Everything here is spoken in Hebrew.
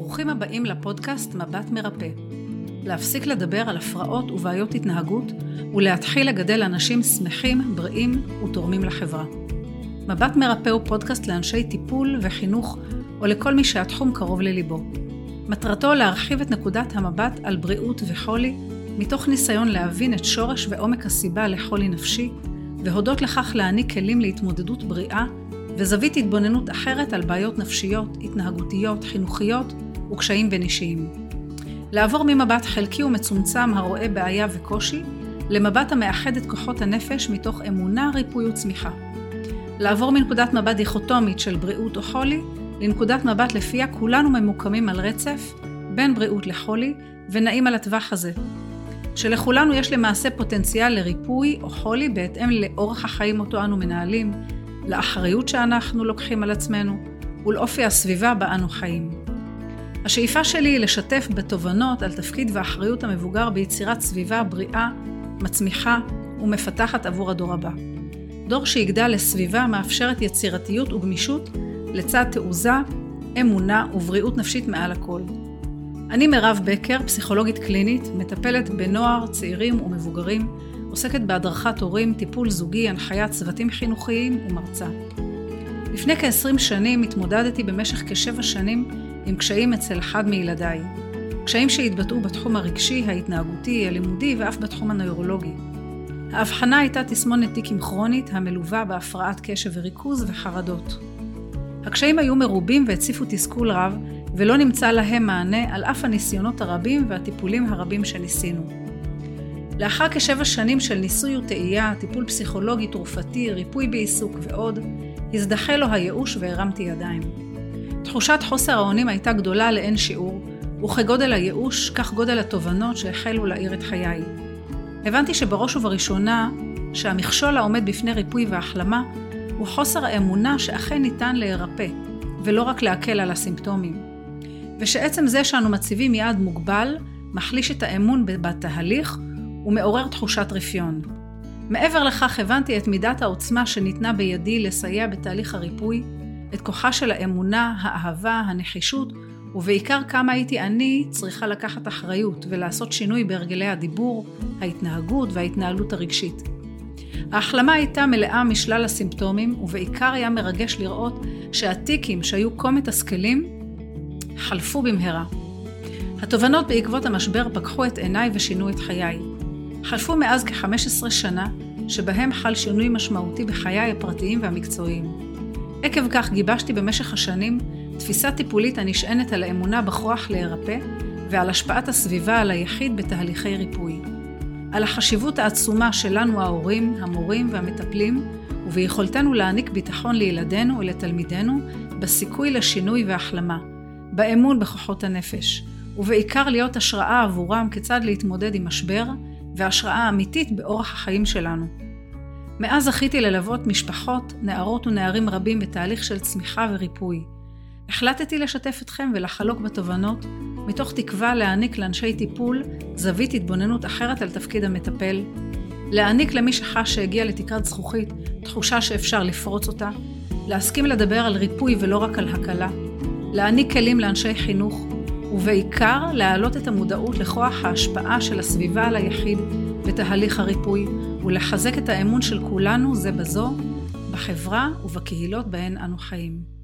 ברוכים הבאים לפודקאסט מבט מרפא. להפסיק לדבר על הפרעות ובעיות התנהגות ולהתחיל לגדל אנשים שמחים, בריאים ותורמים לחברה. מבט מרפא הוא פודקאסט לאנשי טיפול וחינוך או לכל מי שהתחום קרוב לליבו. מטרתו להרחיב את נקודת המבט על בריאות וחולי, מתוך ניסיון להבין את שורש ועומק הסיבה לחולי נפשי, והודות לכך להעניק כלים להתמודדות בריאה וזווית התבוננות אחרת על בעיות נפשיות, התנהגותיות, חינוכיות וקשיים בין אישיים. לעבור ממבט חלקי ומצומצם הרואה בעיה וקושי, למבט המאחד את כוחות הנפש מתוך אמונה, ריפוי וצמיחה. לעבור מנקודת מבט דיכוטומית של בריאות או חולי, לנקודת מבט לפיה כולנו ממוקמים על רצף בין בריאות לחולי ונעים על הטווח הזה. שלכולנו יש למעשה פוטנציאל לריפוי או חולי בהתאם לאורח החיים אותו אנו מנהלים, לאחריות שאנחנו לוקחים על עצמנו ולאופי הסביבה בה אנו חיים. השאיפה שלי היא לשתף בתובנות על תפקיד ואחריות המבוגר ביצירת סביבה בריאה, מצמיחה ומפתחת עבור הדור הבא. דור שיגדל לסביבה מאפשרת יצירתיות וגמישות לצד תעוזה, אמונה ובריאות נפשית מעל הכל. אני מירב בקר, פסיכולוגית קלינית, מטפלת בנוער, צעירים ומבוגרים, עוסקת בהדרכת הורים, טיפול זוגי, הנחיית צוותים חינוכיים ומרצה. לפני כ-20 שנים התמודדתי במשך כשבע שנים עם קשיים אצל אחד מילדיי. קשיים שהתבטאו בתחום הרגשי, ההתנהגותי, הלימודי ואף בתחום הנוירולוגי. ההבחנה הייתה תסמונת טיקים כרונית המלווה בהפרעת קשב וריכוז וחרדות. הקשיים היו מרובים והציפו תסכול רב, ולא נמצא להם מענה על אף הניסיונות הרבים והטיפולים הרבים שניסינו. לאחר כשבע שנים של ניסוי וטעייה, טיפול פסיכולוגי, תרופתי, ריפוי בעיסוק ועוד, הזדחה לו הייאוש והרמתי ידיים. תחושת חוסר האונים הייתה גדולה לאין שיעור, וכגודל הייאוש, כך גודל התובנות שהחלו להאיר את חיי. הבנתי שבראש ובראשונה, שהמכשול העומד בפני ריפוי והחלמה, הוא חוסר האמונה שאכן ניתן להירפא, ולא רק להקל על הסימפטומים. ושעצם זה שאנו מציבים יעד מוגבל, מחליש את האמון בתהליך ומעורר תחושת רפיון. מעבר לכך הבנתי את מידת העוצמה שניתנה בידי לסייע בתהליך הריפוי, את כוחה של האמונה, האהבה, הנחישות, ובעיקר כמה הייתי אני צריכה לקחת אחריות ולעשות שינוי בהרגלי הדיבור, ההתנהגות וההתנהלות הרגשית. ההחלמה הייתה מלאה משלל הסימפטומים, ובעיקר היה מרגש לראות שהטיקים שהיו כה מתסכלים, חלפו במהרה. התובנות בעקבות המשבר פקחו את עיניי ושינו את חיי. חלפו מאז כ-15 שנה, שבהם חל שינוי משמעותי בחיי הפרטיים והמקצועיים. עקב כך גיבשתי במשך השנים תפיסה טיפולית הנשענת על האמונה בכוח להירפא ועל השפעת הסביבה על היחיד בתהליכי ריפוי. על החשיבות העצומה שלנו ההורים, המורים והמטפלים, וביכולתנו להעניק ביטחון לילדינו ולתלמידינו בסיכוי לשינוי והחלמה, באמון בכוחות הנפש, ובעיקר להיות השראה עבורם כיצד להתמודד עם משבר, והשראה אמיתית באורח החיים שלנו. מאז זכיתי ללוות משפחות, נערות ונערים רבים בתהליך של צמיחה וריפוי. החלטתי לשתף אתכם ולחלוק בתובנות, מתוך תקווה להעניק לאנשי טיפול זווית התבוננות אחרת על תפקיד המטפל, להעניק למי שחש שהגיע לתקרת זכוכית תחושה שאפשר לפרוץ אותה, להסכים לדבר על ריפוי ולא רק על הקלה, להעניק כלים לאנשי חינוך, ובעיקר להעלות את המודעות לכוח ההשפעה של הסביבה על היחיד בתהליך הריפוי, ולחזק את האמון של כולנו זה בזו, בחברה ובקהילות בהן אנו חיים.